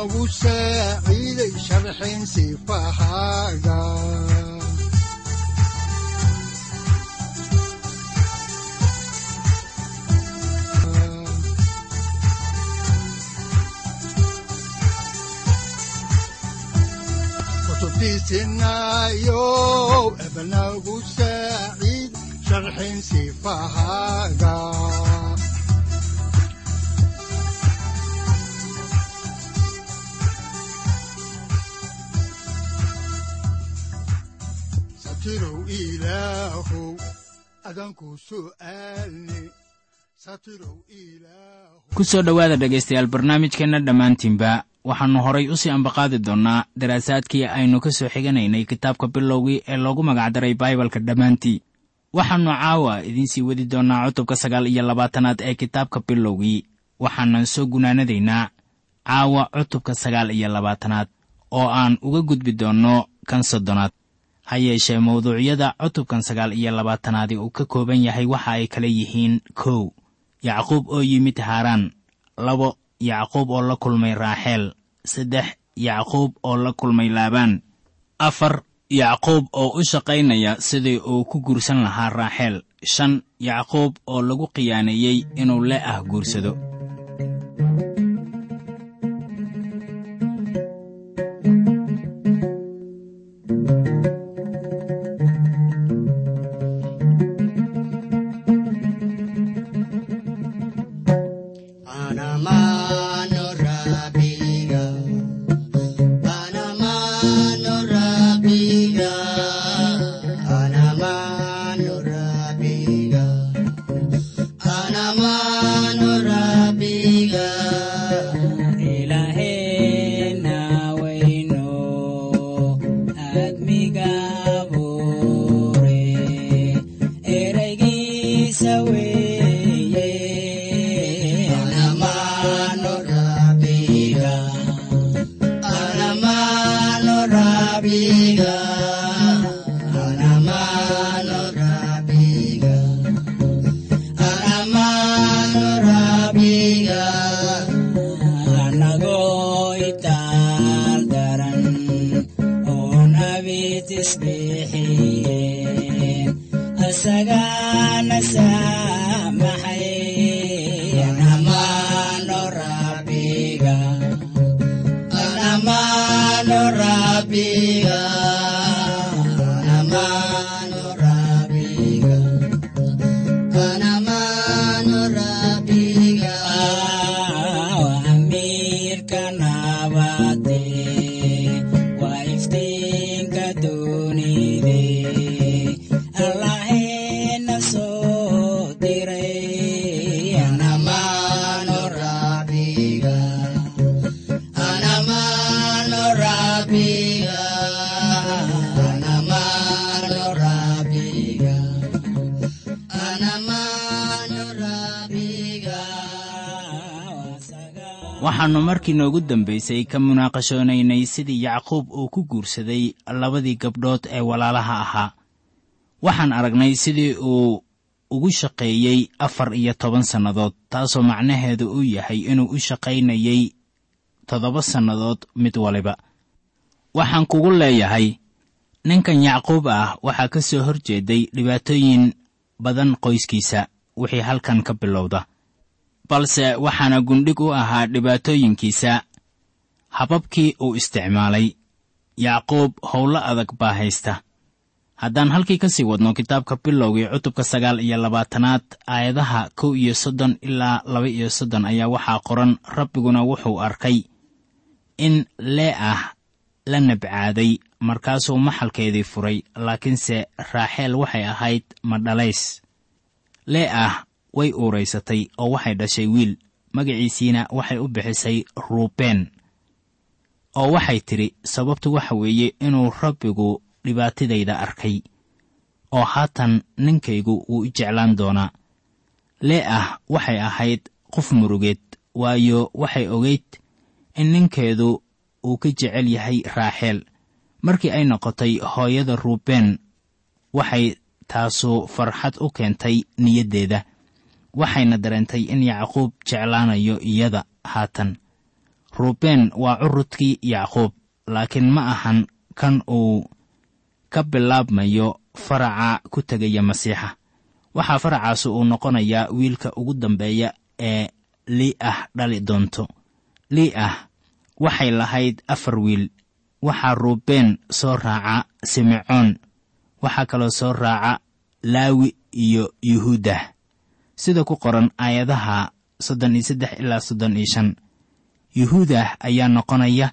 udanogu saaciiday sharxin sifahaaga kutubtiisinayow ebanagu saaciid sharxin sifahaaga satirow ilaahow adanku su'aalni ku soo dhowaada dhegaystayaal barnaamijkeenna dhammaantiinba waxaannu horay u sii ambaqaadi doonnaa daraasaadkii aynu ka soo xiganaynay kitaabka bilowgii ee loogu magacdaray baibalka dhammaantii. Waxaannu caawa idiinsii wadi doonnaa cutubka sagaal iyo labaatanaad ee kitaabka bilowgii waxaanan soo gunaanadaynaa caawa cutubka sagaal iyo labaatanaad oo aan uga gudbi doonno kan soddonaad ha yeeshee mawduucyada cutubkan sagaal iyo labaatanaadi uu ka kooban yahay waxa ay kala yihiin kow yacquub oo yimid haaraan labo yacquub oo la kulmay raaxeel saddex yacquub oo la kulmay laabaan afar yacquub oo u shaqaynaya sidii uu ku guursan lahaa raaxeel shan yacquub oo lagu khiyaaneeyey inuu le ah guursado be waxaannu markii noogu dambaysay ka munaaqashoonaynay sidii yacquub uu ku guursaday labadii gabdhood ee walaalaha ahaa. Waxaan aragnay sidii uu ugu shaqeeyey afar iyo toban sannadood taasoo macnaheedu uu yahay inuu u shaqaynayey toddoba sannadood mid waliba. Waxaan kugu leeyahay ninkan yacquub ah waxaa ka soo hor jeeday dhibaatooyin badan qoyskiisa wixii halkan ka bilowda balse waxaana gundhig u ahaa dhibaatooyinkiisa. Hababkii uu isticmaalay. Yacquub howlo adag baa haysta. Haddaan halkii ka sii wadno kitaabka bilowgii cutubka sagaal iyo labaatanaad aayadaha kow iyo soddon ilaa laba iyo soddon ayaa waxaa qoran rabbiguna wuxuu arkay in lee ah la nabcaaday markaasuu maxalkeedii furay laakiinse raaxeel waxay ahayd madhalays lee ah way uuraysatay oo waxay dhashay wiil. Magaciisiina waxay u bixisay ruubeen oo waxay tidhi sababtu waxa weeye inuu rabbigu dhibaatadayda arkay oo haatan ninkaygu wuu i jeclaan doonaa. Lee ah waxay ahayd qof murugeed waayo waxay ogayd in ninkeedu uu ka jecel yahay raaxeel markii ay noqotay hooyada ruubeen waxay taasu farxad u keentay niyaddeeda waxayna dareentay in yacquub jeclaanayo iyada haatan. Ruubeen waa curudkii yacquub laakiin ma ahan kan uu ka bilaabmayo faraca ku tegaya masiixa. Waxaa faracaasi uu noqonayaa wiilka ugu dambeeya ee lii ah dhali doonto. Lii ah waxay lahayd afar wiil. Waxaa ruubeen soo raaca simecoon waxaa kaloo soo raaca laawi iyo yuhuudah sida ku qoran aayadaha soddon iyo saddex ilaa soddon iyo shan. Yuhuudah ayaa noqonaya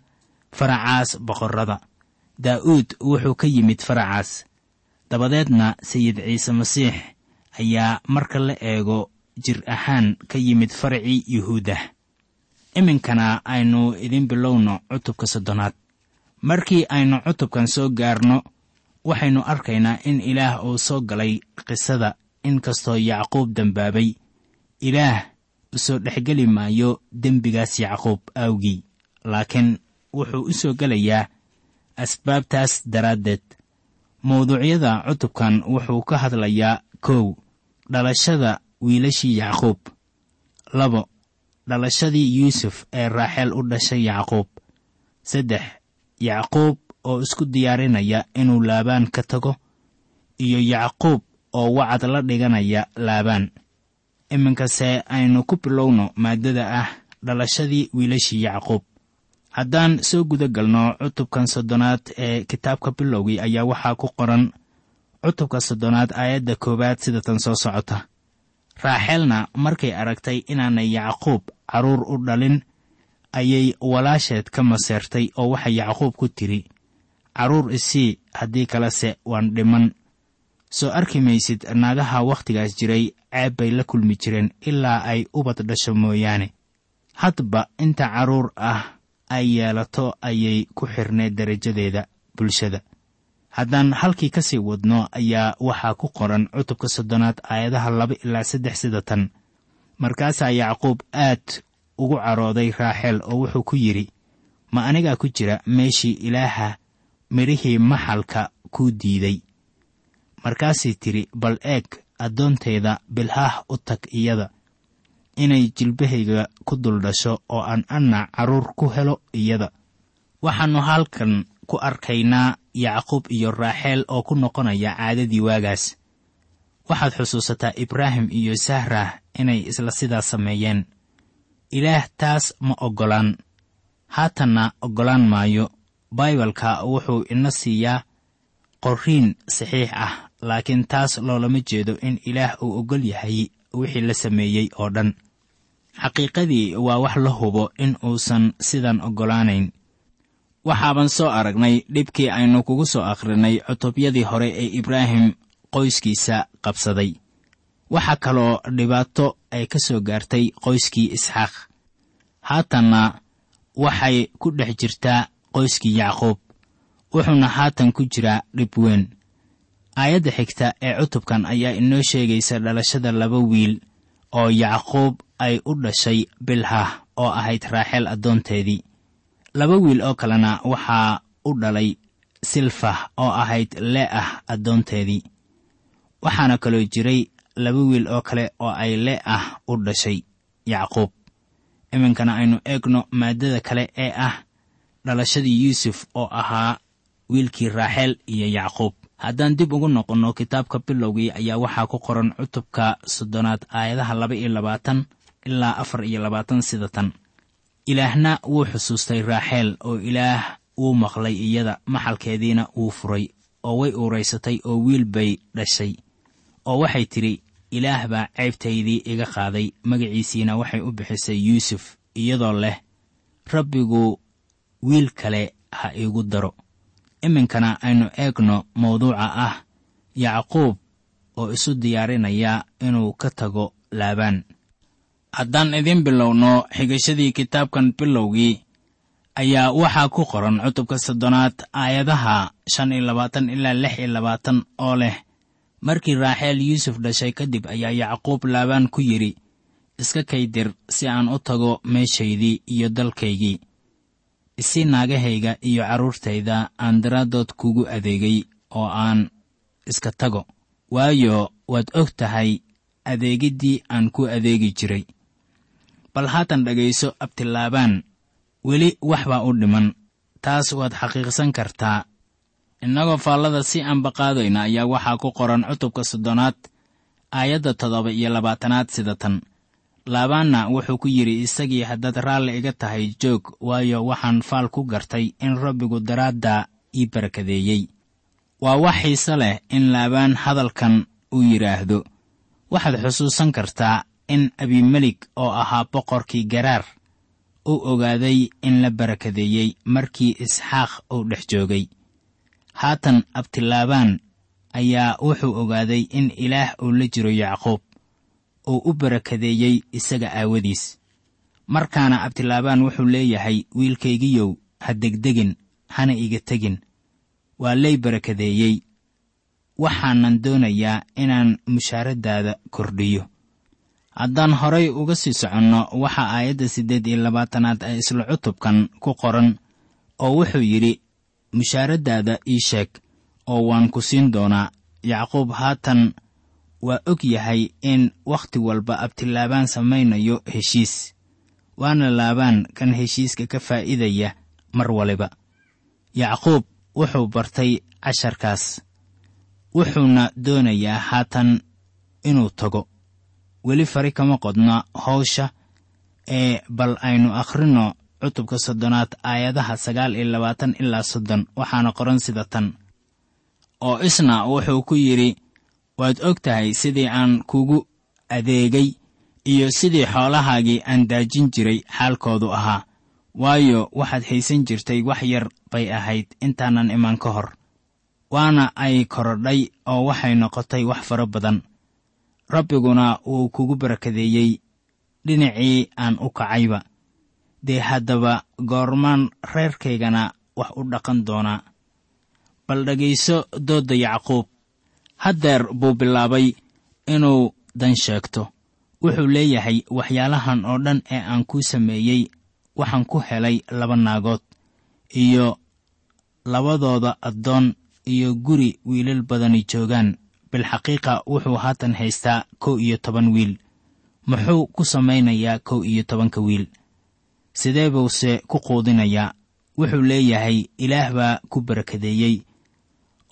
faracaas boqorrada. Daa'uud wuxuu ka yimid faracaas. Dabadeedna sayid ciise masiix ayaa marka la eego jir ahaan ka yimid faracii yuhuudah. Iminkana aynu idin bilowno cutubka soddonaad. Markii aynu cutubkan soo gaarno waxaynu arkaynaa in ilaah uu soo galay qisada inkastoo yacquub dembaabay ilaah u soo dhexgeli maayo dembigaas yacquub awgii laakiin wuxuu u soo gelayaa asbaabtaas daraaddeed. Mawduucyada cutubkan wuxuu ka hadlayaa kow dhalashada wiilashii yacquub. Labo dhalashadii yuusuf ee raaxeel u dhashay yacquub. Saddex yacquub oo isku diyaarinaya inuu laabaan ka tago. Iyo yacquub oo wacad la dhiganaya laabaan. Iminkase aynu ku bilowno maaddada ah dhalashadii wiilashii yacquub. Haddaan soo guda galno cutubkan soddonaad ee kitaabka bilowgii ayaa waxaa ku qoran cutubka soddonaad aayadda koowaad sida tan soo socota. Raaxeelna markay aragtay inaanay yacquub carruur u dhalin ayay walaasheed ka maseertay oo waxay yacquub ku tidhi carruur isii haddii kalese waan dhiman soo arki maysid naagaha wakhtigaas jiray ceeb bay la kulmi jireen ilaa ay ubad dhasho mooyaane. Hadba inta carruur ah ay yeelato ayay ku xirneed darajadeeda bulshada. Haddaan halkii ka sii wadno ayaa waxaa ku qoran cutubka soddonaad aayadaha laba ilaa saddex sida tan. Markaasaa yacquub aad ugu carooday raaxeel oo wuxuu ku yidhi ma anigaa ku jira meeshii ilaaha midhihii maxalka kuu diiday markaasay tidhi bal eeg addoontayda bilhaah u tag iyada. Inay jilbahayga ku dul dhasho oo aan anna carruur ku helo iyada. Waxaannu halkan ku arkaynaa yacquub iyo raaxeel oo ku noqonaya caadadii waagaas. Waxaad xusuusataa ibraahim iyo sahrah inay isla sidaas sameeyeen. Ilaah taas ma oggolaan. Haatanna oggolaan maayo. Baibalka wuxuu ina siiyaa qorriin saxiix ah laakiin taas loolama jeedo in ilaah uu oggol yahay wixii la sameeyey oo dhan. Xaqiiqadii waa wax la hubo in uusan sidan oggolaanayn. Waxaaban soo aragnay dhibkii aynu kugu soo akhrinay cutubyadii hore ee ibraahim qoyskiisa qabsaday. Waxaa kaloo dhibaato ay ka soo gaartay qoyskii isxaaq. Haatanna waxay ku dhex jirtaa qoyskii yacquub wuxuuna haatan ku jiraa dhib weyn aayadda xigta ee cutubkan ayaa inoo sheegaysa dhalashada laba wiil oo yacquub ay u dhashay bilhah oo ahayd raaxeel addoonteedii. Laba wiil oo kalena waxaa u dhalay silfah oo ahayd le'ah addoonteedii. Waxaana kaloo jiray laba wiil oo kale oo ay le'ah u dhashay yacquub. Iminkana aynu eegno maaddada kale ee ah dhalashadii yuusuf oo ahaa wiilkii raaxeel iyo yacquub haddaan dib ugu noqonno kitaabka bilowgii ayaa waxaa ku qoran cutubka soddonaad aayadaha laba iyo labaatan ilaa afar iyo labaatan sida tan. Ilaahna wuu xusuustay raaxeel oo ilaah wuu maqlay iyada maxalkeediina wuu furay oo way uuraysatay oo wiil bay dhashay oo waxay tidhi ilaah baa ceybtaydii iga qaaday magaciisiina waxay u bixisay yuusuf iyadoo leh rabbigu wiil kale ha iigu daro iminkana aynu eegno mawduuca ah yacquub oo isu diyaarinaya inuu ka tago laabaan. Haddaan idiin bilowno xigashadii kitaabkan bilowgii ayaa waxaa ku qoran cutubka soddonaad aayadaha shan iyo labaatan ilaa lix iyo labaatan oo leh markii raaxeel yuusuf dhashay kadib ayaa yacquub laabaan ku yidhi iska kaydir si aan u tago meeshaydii iyo dalkaygii isi naagahayga iyo carruurtayda aan daraaddood kugu adeegay oo aan iska tago. Waayo waad og tahay adeegiddii aan ku adeegi jiray. Bal haatan dhegayso abtilaabaan weli wax baa u dhiman. Taas waad xaqiiqsan kartaa. Innagoo faallada si aanbaqaadayna ayaa waxaa ku qoran cutubka soddonaad aayadda toddoba iyo labaatanaad sida tan laabaanna wuxuu ku yidhi isagii haddaad raalli iga tahay joog waayo waxaan faal ku gartay in rabbigu daraadda ii barakadeeyey. Waa wax xiise leh in laabaan hadalkan uu yidhaahdo waxaad xusuusan kartaa in abimelik oo ahaa boqorkii garaar uu ogaaday in la barakadeeyey markii isxaaq uu dhex joogay. Haatan abtilaabaan ayaa wuxuu ogaaday in ilaah uu la jiro yacquub uu u barakadeeyey isaga aawadiis. Markaana abtilaabaan wuxuu leeyahay wiilkaygiyow ha degdegin hana iga tegin. Waa lay barakadeeyey. Waxaanan doonayaa inaan mushaaradaada kordhiyo. Haddaan horay uga sii soconno waxaa aayadda siddeed iyo labaatanaad ee isla cutubkan ku qoran oo wuxuu yidhi mushaaradaada ii sheeg oo waan ku siin doonaa. Yacquub haatan waa og yahay in wakhti walba abtilaabaan samaynayo heshiis waana laabaan kan heshiiska ka faa'iidaya mar waliba. Yacquub wuxuu bartay casharkaas wuxuuna doonayaa haatan inuu tago. Weli fari kama qodna hawsha ee bal aynu akhrinno cutubka soddonaad aayadaha sagaal iyo labaatan ilaa soddon waxaana qoran sida tan. Oo isna wuxuu ku yidhi waad og tahay sidii aan kugu adeegay iyo sidii xoolahaagii aan daajin jiray xaalkoodu ahaa. Waayo waxaad haysan jirtay wax yar bay ahayd intaanan iman ka hor. Waana ay korodhay oo waxay noqotay wax fara badan. Rabbiguna wuu kugu barakadeeyey dhinacii aan u kacayba. Dee haddaba goormaan reerkaygana wax u dhaqan doonaa. Bal dhegayso doodda yacquub haddeer buu bilaabay inuu dan sheegto. Wuxuu leeyahay waxyaalahan oo dhan ee aan kuu sameeyey waxaan ku helay laba naagood iyo labadooda addoon iyo guri wiilal badani joogaan. Bilxaqiiqa wuxuu haatan haystaa kow iyo toban wiil. Muxuu ku samaynayaa kow iyo tobanka wiil. Sidee buuse ku quudinayaa wuxuu leeyahay ilaah baa ku barakadeeyey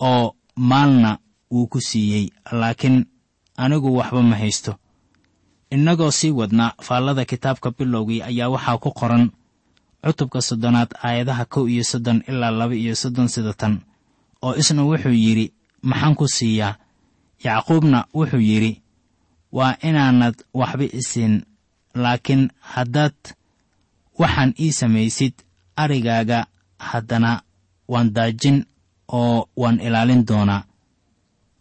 oo maalna wuu ku siiyey laakiin anigu waxba ma haysto. Innagoo sii wadna faallada kitaabka bilowgii ayaa waxaa ku qoran cutubka soddonaad aayadaha kow iyo soddon ilaa laba iyo soddon sida tan oo isna wuxuu yidhi maxaan ku siiyaa? Yacquubna wuxuu yidhi waa inaanad waxba isiin laakiin haddaad waxaan ii samaysid arigaaga haddana waan daajin oo waan ilaalin doonaa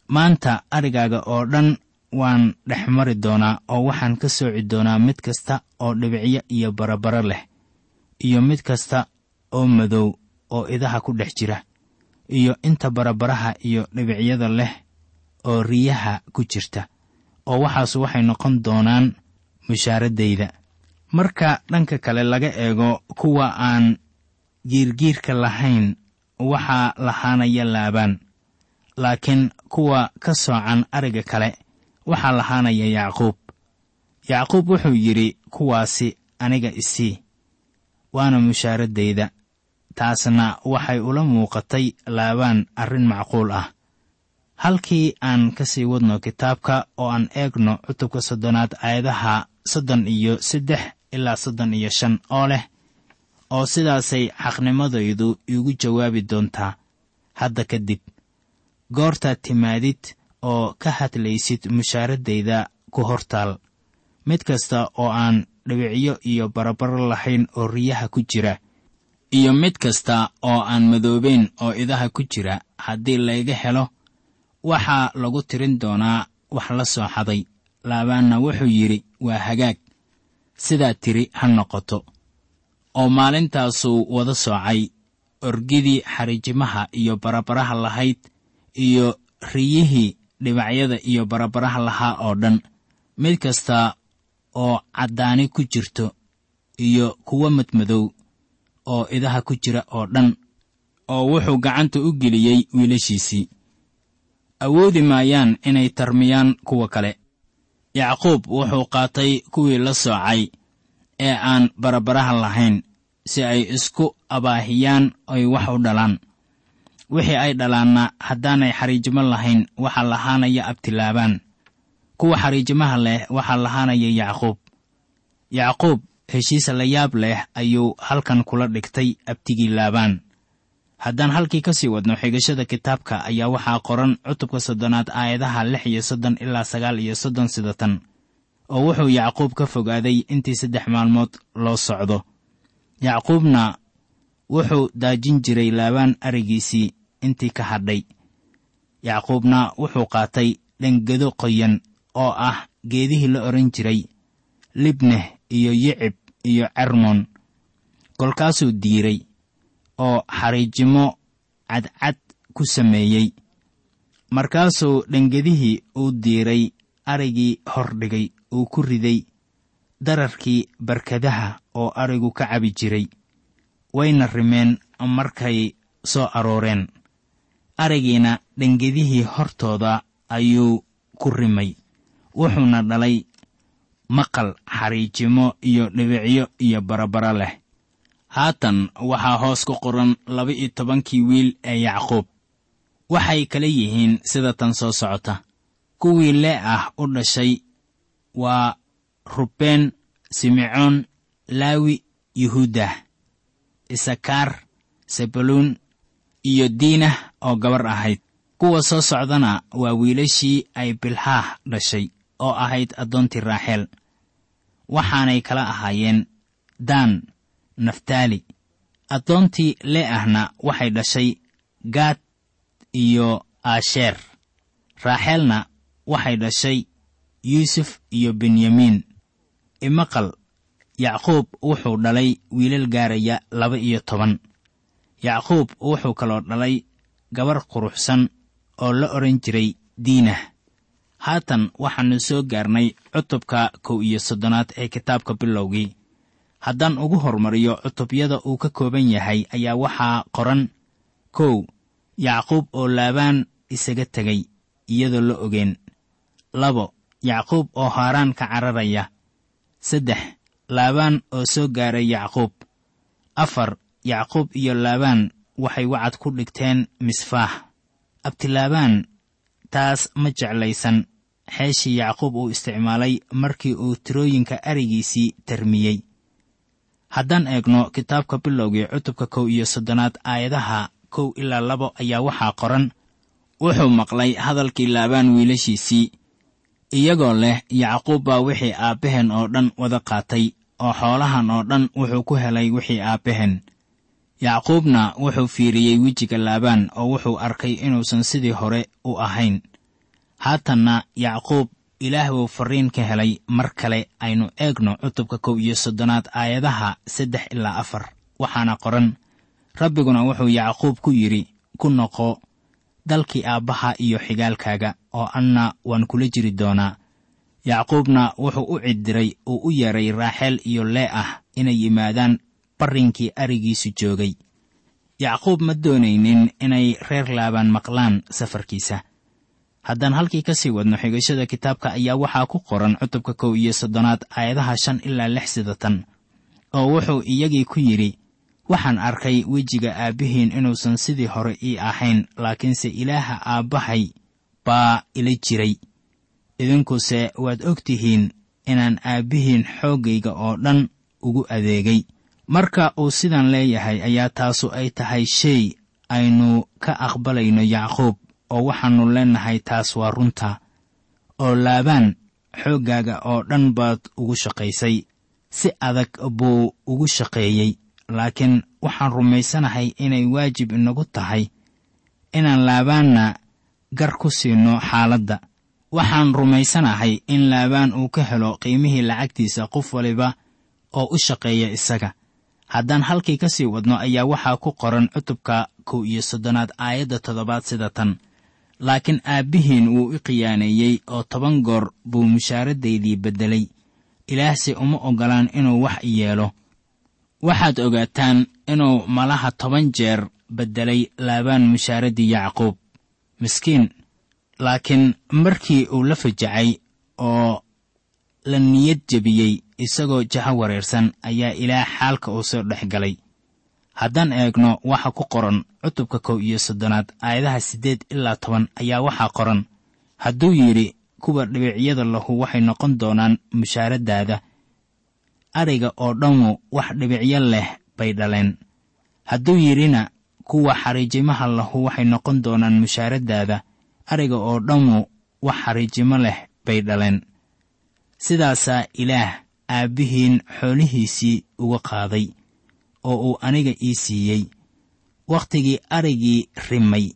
maanta arigaaga oo dhan waan dhex mari doonaa oo waxaan ka sooci doonaa mid kasta oo dhibicyo iyo barabaro leh iyo mid kasta oo madow oo idaha ku dhex jira iyo inta barabaraha iyo dhibicyada leh oo riyaha ku jirta oo waxaas waxay noqon doonaan mushaaradayda marka dhanka kale laga eego kuwa aan giirgiirka lahayn waxaa lahaanaya laabaan laakiin kuwa ka soocan ariga kale waxaa lahaanaya yacquub. Yacquub wuxuu yidhi kuwaasi aniga isii waana mushaaradayda taasna waxay ula muuqatay laabaan arrin macquul ah. Halkii aan ka sii wadno kitaabka oo aan eegno cutubka soddonaad aayadaha soddon iyo saddex ilaa soddon iyo shan oo leh oo sidaasay xaqnimadaydu iigu jawaabi doontaa. Hadda kadib goortaad timaadid oo ka hadlaysid mushaaradayda ku hortaal. Mid kasta oo aan dhibicyo iyo barabaro lahayn oo riyaha ku jira iyo mid kasta oo aan madoobayn oo idaha ku jira haddii layga helo waxaa lagu tirin doonaa wax la soo xaday. Laabaanna wuxuu yidhi waa hagaag. Sidaad tiri ha noqoto. Oo maalintaasuu wada soocay orgidii xariijimaha iyo barabaraha lahayd iyo riyihii dhibacyada iyo barabaraha lahaa oo dhan. Mid kasta oo caddaani ku jirto iyo kuwo madmadow oo idaha ku jira oo dhan oo wuxuu gacanta u geliyey wiilashiisii. Awoodi maayaan inay tarmiyaan kuwa kale. Yacquub wuxuu qaatay kuwii la soocay ee aan barabaraha lahayn si ay isku abaahiyaan oy wax u dhalaan wixii ay dhalaanna haddaanay xariijimo lahayn waxaa lahaanaya abtilaabaan kuwa xariijimaha leh waxaa lahaanaya yacquub. Yacquub heshiis la yaab leh ayuu halkan kula dhigtay abtigii laabaan. Haddaan halkii ka sii wadno xigashada kitaabka ayaa waxaa qoran cutubka soddonaad aayadaha lix iyo soddon ilaa sagaal iyo soddon sida tan oo wuxuu yacquub ka fogaaday intii saddex maalmood loo socdo. Yacquubna wuxuu daajin jiray laabaan arigiisii intii ka hadhay. Yacquubna wuxuu qaatay dhangado qoyan oo ah geedihii la odhan jiray libneh iyo yicib iyo cermon kolkaasuu diiray oo xariijimo cadcad ku sameeyey. Markaasuu dhangadihii uu diiray arigii hordhigay uu ku riday dararkii barkadaha oo arigu ka cabi jiray wayna rimeen markay soo arooreen arigiina dhangadihii hortooda ayuu ku rimay. Wuxuuna dhalay maqal xariijimo iyo dhibicyo iyo barabara leh. Haatan waxaa hoos ku qoran laba-iyo tobankii wiil ee yacquub. Waxay kala yihiin sida tan soo socota. Kuwii lee ah u dhashay waa rubeen simecoon laawi yuhuudah isakaar sebaluun iyo diinah oo gabar ahayd. Kuwa soo socdana waa wiilashii ay bilhaah dhashay oo ahayd addoontii raaxeel waxaanay kala ahaayeen daan naftaali. Addoontii lee ahna waxay dhashay gaad iyo aasheer. Raaxeelna waxay dhashay yuusuf iyo benyamiin imaqal yacquub wuxuu dhalay wiilal gaaraya laba iyo toban. Yacquub wuxuu kaloo dhalay gabar quruxsan oo la odhan jiray diinah haatan waxaannu soo gaarnay cutubka kow iyo soddonaad ee kitaabka bilowgii. Haddaan ugu hormariyo cutubyada uu ka kooban yahay ayaa waxaa qoran kow yacquub oo laabaan isaga tegay iyadoo la ogeen. Labo yacquub oo haaraan ka cararaya. Saddex laabaan oo soo gaaray yacquub. Afar yacquub iyo laabaan waxay wacad ku dhigteen misfaax. Abtilaabaan taas ma jeclaysan. Xeeshii yacquub uu isticmaalay markii uu tirooyinka arigiisii tarmiyey. Haddaan eegno kitaabka bilowgii cutubka kow iyo soddonaad aayadaha kow ilaa labo ayaa waxaa qoran. Wuxuu maqlay hadalkii laabaan wiilashiisii. Iyagoo leh yacquub baa wixii aabbaheen oo dhan wada qaatay oo xoolahan oo dhan wuxuu ku helay wixii aabbaheen yacquubna wuxuu fiiriyey wejiga laabaan oo wuxuu arkay inuusan sidii hore u ahayn. Haatanna yacquub ilaah buu farriin ka helay mar kale aynu eegno cutubka kow iyo soddonaad aayadaha saddex ilaa afar waxaana qoran rabbiguna wuxuu yacquub ku yidhi ku noqo dalkii aabbaha iyo xigaalkaaga oo anna waan kula jiri doonaa yacquubna wuxuu u ciddiray uu u yeedhay raaxeel iyo lee ah inay yimaadaan barrinkii arigiisu joogay. Yacquub ma doonaynin inay reer laabaan maqlaan safarkiisa. Haddaan halkii ka sii wadno xigashada kitaabka ayaa waxaa ku qoran cutubka kow iyo soddonaad aayadaha shan ilaa lix sidatan oo wuxuu iyagii ku yidhi waxaan arkay wejiga aabbihiin inuusan sidii hore ii ahayn laakiinse ilaaha aabbahay baa ila jiray. Idinkuse waad og tihiin inaan aabbihiin xooggayga oo dhan ugu adeegay marka uu sidan leeyahay ayaa taasu ay tahay shay aynu ka aqbalayno yacquub oo waxaannu leennahay taas waa runta oo laabaan xooggaaga oo dhan baad ugu shaqaysay si adag buu ugu shaqeeyey. Laakiin waxaan rumaysanahay inay waajib inagu tahay inaan laabaanna gar ku siinno xaaladda. Waxaan rumaysanahay in laabaan uu ka helo qiimihii lacagtiisa qof waliba oo u shaqeeya isaga haddaan halkii ka sii wadno ayaa waxaa ku qoran cutubka kow iyo soddonaad aayadda toddobaad sida tan. Laakiin aabbihiin wuu i khiyaaneeyey oo toban goor buu mushaaradaydii beddelay. Ilaahse uma oggolaan inuu wax i yeelo. Waxaad ogaataan inuu malaha toban jeer beddelay laabaan mushaaraddii yacquub. Miskiin laakiin markii uu la fajacay oo la niyad jebiyey isagoo jaho wareersan ayaa ilaah xaalka uu soo dhex galay haddaan eegno waxa ku qoran cutubka kow iyo soddonaad aayadaha siddeed ilaa toban ayaa waxaa qoran. Hadduu yidhi kuwa dhibicyada lahu waxay noqon doonaan mushaaradaada adhiga oo dhammu wax dhibicyo leh bay dhaleen. Hadduu yidhina kuwa xariijimaha lahu waxay noqon doonaan mushaaradaada adhiga oo dhammu wax xariijimo leh bay dhaleen. Sidaasaa ilaah aabbihiin xoolihiisii uga qaaday oo uu aniga ii siiyey. Wakhtigii adrhigii rimay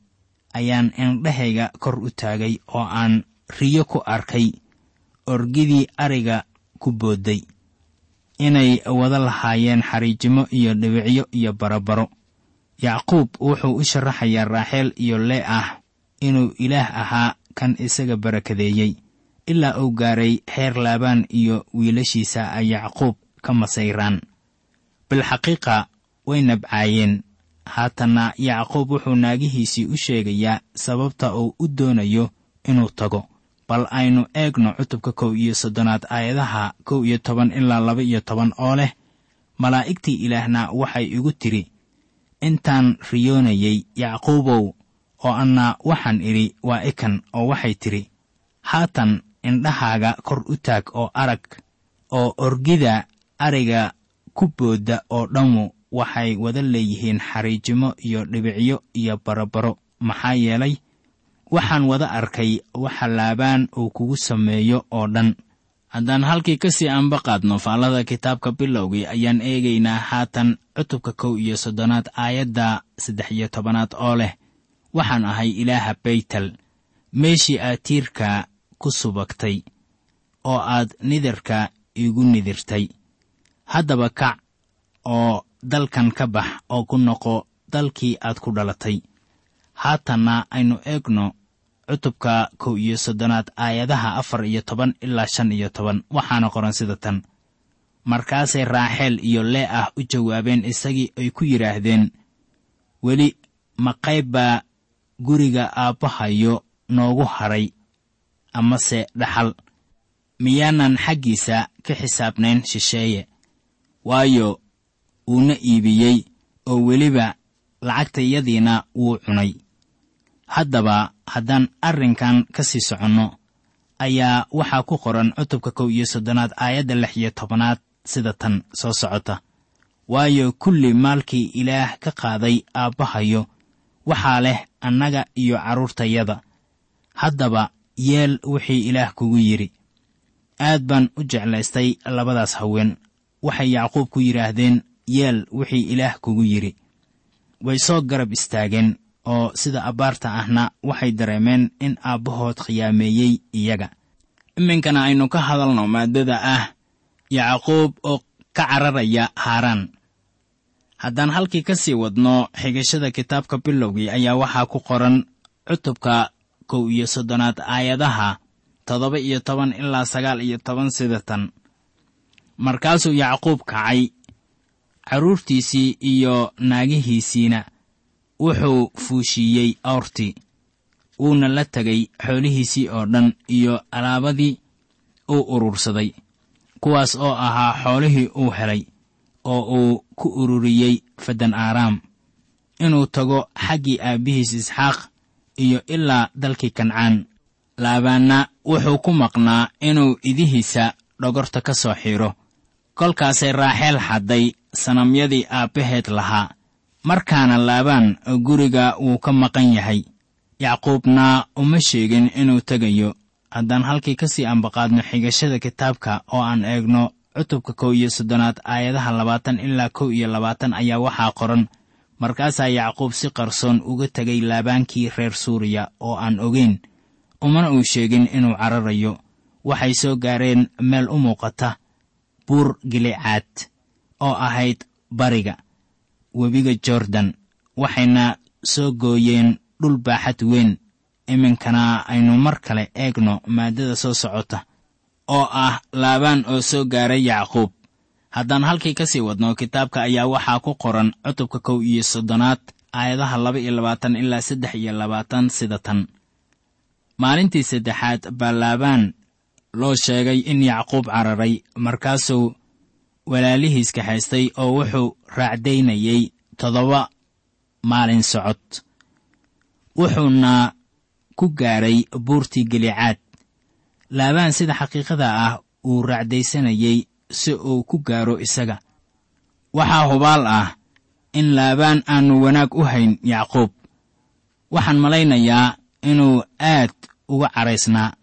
ayaan indhahayga kor u taagay oo aan riyo ku arkay orgidii adhiga ku boodday. Inay wada lahaayeen xariijimo iyo dhibicyo iyo barabaro yacquub wuxuu u sharaxayaa raaxeel iyo lee ah inuu ilaah ahaa kan isaga barakadeeyey ilaa uu gaaray xeer laabaan iyo wiilashiisa ay yacquub ka masayraan. Bilxaqiiqa way nabcaayeen. Haatanna yacquub wuxuu naagihiisii u sheegayaa sababta uu u doonayo inuu tago. Bal aynu eegno cutubka kow iyo soddonaad aayadaha kow iyo toban ilaa laba iyo toban oo leh malaa'igtii ilaahna waxay igu tidhi intaan riyoonayey yacquubow oo anna waxaan idhi waa ikan oo waxay tidhi haatan indhahaaga kor u taag oo arag oo orgida ariga ku boodda oo dhammu waxay wada leeyihiin xariijimo iyo dhibicyo iyo barabaro maxaa yeelay waxaan wada arkay waxa laabaan uu kugu sameeyo oo dhan. Haddaan halkii ka sii anba qaadno faallada kitaabka bilowgii ayaan eegaynaa haatan cutubka kow iyo soddonaad aayadda saddex iyo tobanaad oo leh. Waxaan ahay ilaaha baytel meeshii aad tiirka ku subagtay oo aad nidarka iigu nidirtay. Haddaba kac oo dalkan ka bax oo ku noqo dalkii aad ku dhalatay. Haatanna aynu eegno cutubka kow iyo soddonaad aayadaha afar iyo toban ilaa shan iyo toban. Waxaana qoran sida tan. Markaasay raaxeel iyo lee ah u jawaabeen isagii ay ku yidhaahdeen weli ma qayb baa guriga aabbahayo noogu hadhay amase dhaxal. Miyaanan xaggiisa ka xisaabnayn shisheeye. Waayo wuuna iibiyey oo weliba lacagtayadiina wuu cunay. Haddaba haddaan arrinkan ka sii soconno ayaa waxaa ku qoran cutubka kow iyo soddonaad aayadda lix iyo tobanaad sida tan soo socota. Waayo kulli maalkii ilaah ka qaaday aabbahayo waxaa leh annaga iyo carruurtayada haddaba yeel wixii ilaah kugu yidhi aad baan u jeclaystay labadaas haween. Waxay yacquub ku yidhaahdeen yeel wixii ilaah kugu yidhi way soo garab istaageen oo sida abbaarta ahna waxay dareemeen in aabbahood khiyaameeyey iyaga. Iminkana aynu ka hadalno maaddada ah yacquub oo ka cararaya haaraan. Haddaan halkii ka sii wadno xigashada kitaabka bilowgii ayaa waxaa ku qoran cutubka kow iyo soddonaad aayadaha toddoba iyo toban ilaa sagaal iyo toban sida tan markaasuu yacquub kacay carruurtiisii iyo naagihiisiina wuxuu fuushiiyey awrtii wuuna la tegay xoolihiisii oo dhan iyo alaabadii uu urursaday kuwaas oo ahaa xoolihii uu helay oo uu ku ururiyey fadan aaraam inuu tago xaggii aabbihiis isxaaq iyo ilaa dalkii kancaan. Laabaanna wuxuu ku maqnaa inuu idihiisa dhogorta ka soo xidho kolkaasay raaxeel xadday sanamyadii aabbaheed lahaa markaana laabaan guriga wuu ka maqan yahay. Yacquubna uma sheegin inuu tegayo. Haddaan halkii ka sii ambaqaadno xigashada kitaabka oo aan eegno cutubka kow iyo soddonaad aayadaha labaatan ilaa kow iyo labaatan ayaa waxaa qoran markaasaa yacquub si qarsoon uga tegay laabaankii reer suuriya oo aan ogeyn umana uu sheegin inuu cararayo waxay soo gaareen meel u muuqata buur gilicaad oo ahayd bariga webiga jordan waxayna soo gooyeen dhul baaxad weyn. Iminkana aynu mar kale eegno maaddada soo socota oo ah laabaan oo soo gaaray yacquub haddaan halkii ka sii wadno kitaabka ayaa waxaa ku qoran cutubka kow iyo soddonaad aayadaha laba iyo labaatan ilaa saddex iyo labaatan sida tan. Maalintii saddexaad baa laabaan loo sheegay in yacquub cararay markaasuu walaalihiis kaxaystay oo wuxuu raacdaynayey toddoba maalin socod. Wuxuuna ku gaaray buurtii gelicaad laabaan sida xaqiiqada ah uu raacdaysanayey si uu ku gaaro isaga. Waxaa hubaal ah in laabaan aannu wanaag u hayn yacquub. Waxaan malaynayaa inuu aad uga caraysnaa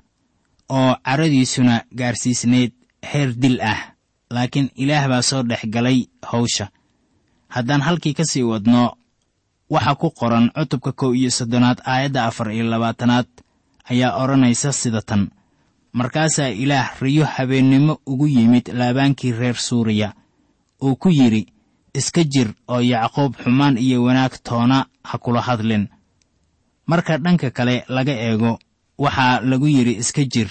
oo caradiisuna gaarsiisnayd heer dil ah laakiin ilaah baa soo dhex galay hawsha. Haddaan halkii ka sii wadno waxaa ku qoran cutubka kow iyo soddonaad aayadda afar iyo labaatanaad ayaa odhanaysa sida tan markaasaa ilaah riyo habeennimo ugu yimid laabaankii reer suuriya uu ku yidhi iska jir oo yacquub xumaan iyo wanaag toona ha kula hadlin. Marka dhanka kale laga eego waxaa lagu yidhi iska jir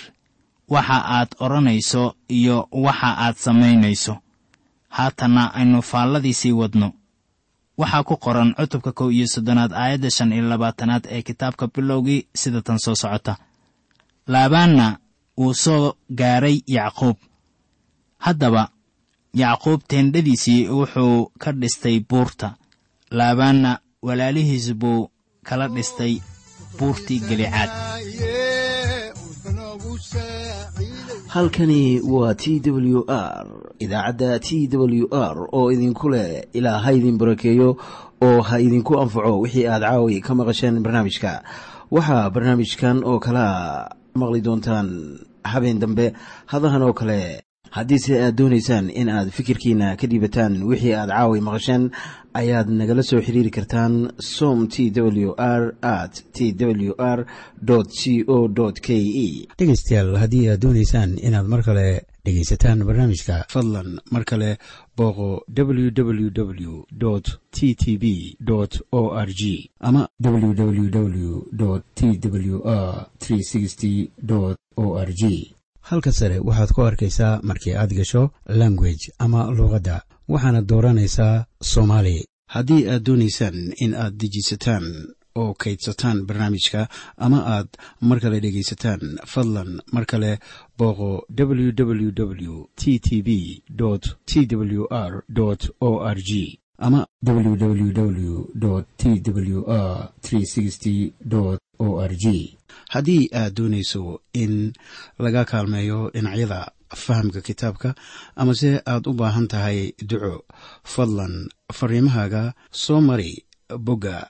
waxa aad odhanayso iyo waxa aad samaynayso. Haatanna aynu faalladii sii wadno. Waxaa ku qoran cutubka kow iyo soddonaad aayadda shan iyo labaatanaad ee kitaabka bilowgii sida tan soo socota. Laabaanna wuu soo gaaray yacquub. Haddaba yacquub teendhadiisii wuxuu ka dhistay buurta laabaanna walaalihiis buu kala dhistay buurtii gelicaad halkani waa t w r idaacadda t w r oo idinku leh ilaa ha idin barakeeyo oo ha idinku anfaco wixii aad caawi ka maqasheen barnaamijka. Waxaa barnaamijkan oo kalaa maqli doontaan habeen dambe. Hadahan oo kale haddiise aad doonaysaan in aad fikirkiina ka dhiibataan wixii aad caawi maqasheen ayaad nagala soo xiriiri kartaan som t w r at t w r c o k e dhegaystayaal haddii aad doonaysaan inaad mar kale dhegaysataan barnaamijka fadlan mar kale booqo www t t b o r g. Ama www t w r o r g. Halka sare waxaad ku arkaysaa markii aad gasho language ama luuqadda waxaana dooranaysaa soomaali. Haddii aad doonaysaan in aad dejisataan oo kaydsataan barnaamijka ama aad mar kale dhegaysataan fadlan mar kale booqo www t t b t w r o r g ama www t w r o r g haddii aad doonayso in laga kaalmeeyo dhinacyada fahamka kitaabka amase aad u baahan tahay duco fadlan fariimahaaga soo mari bogga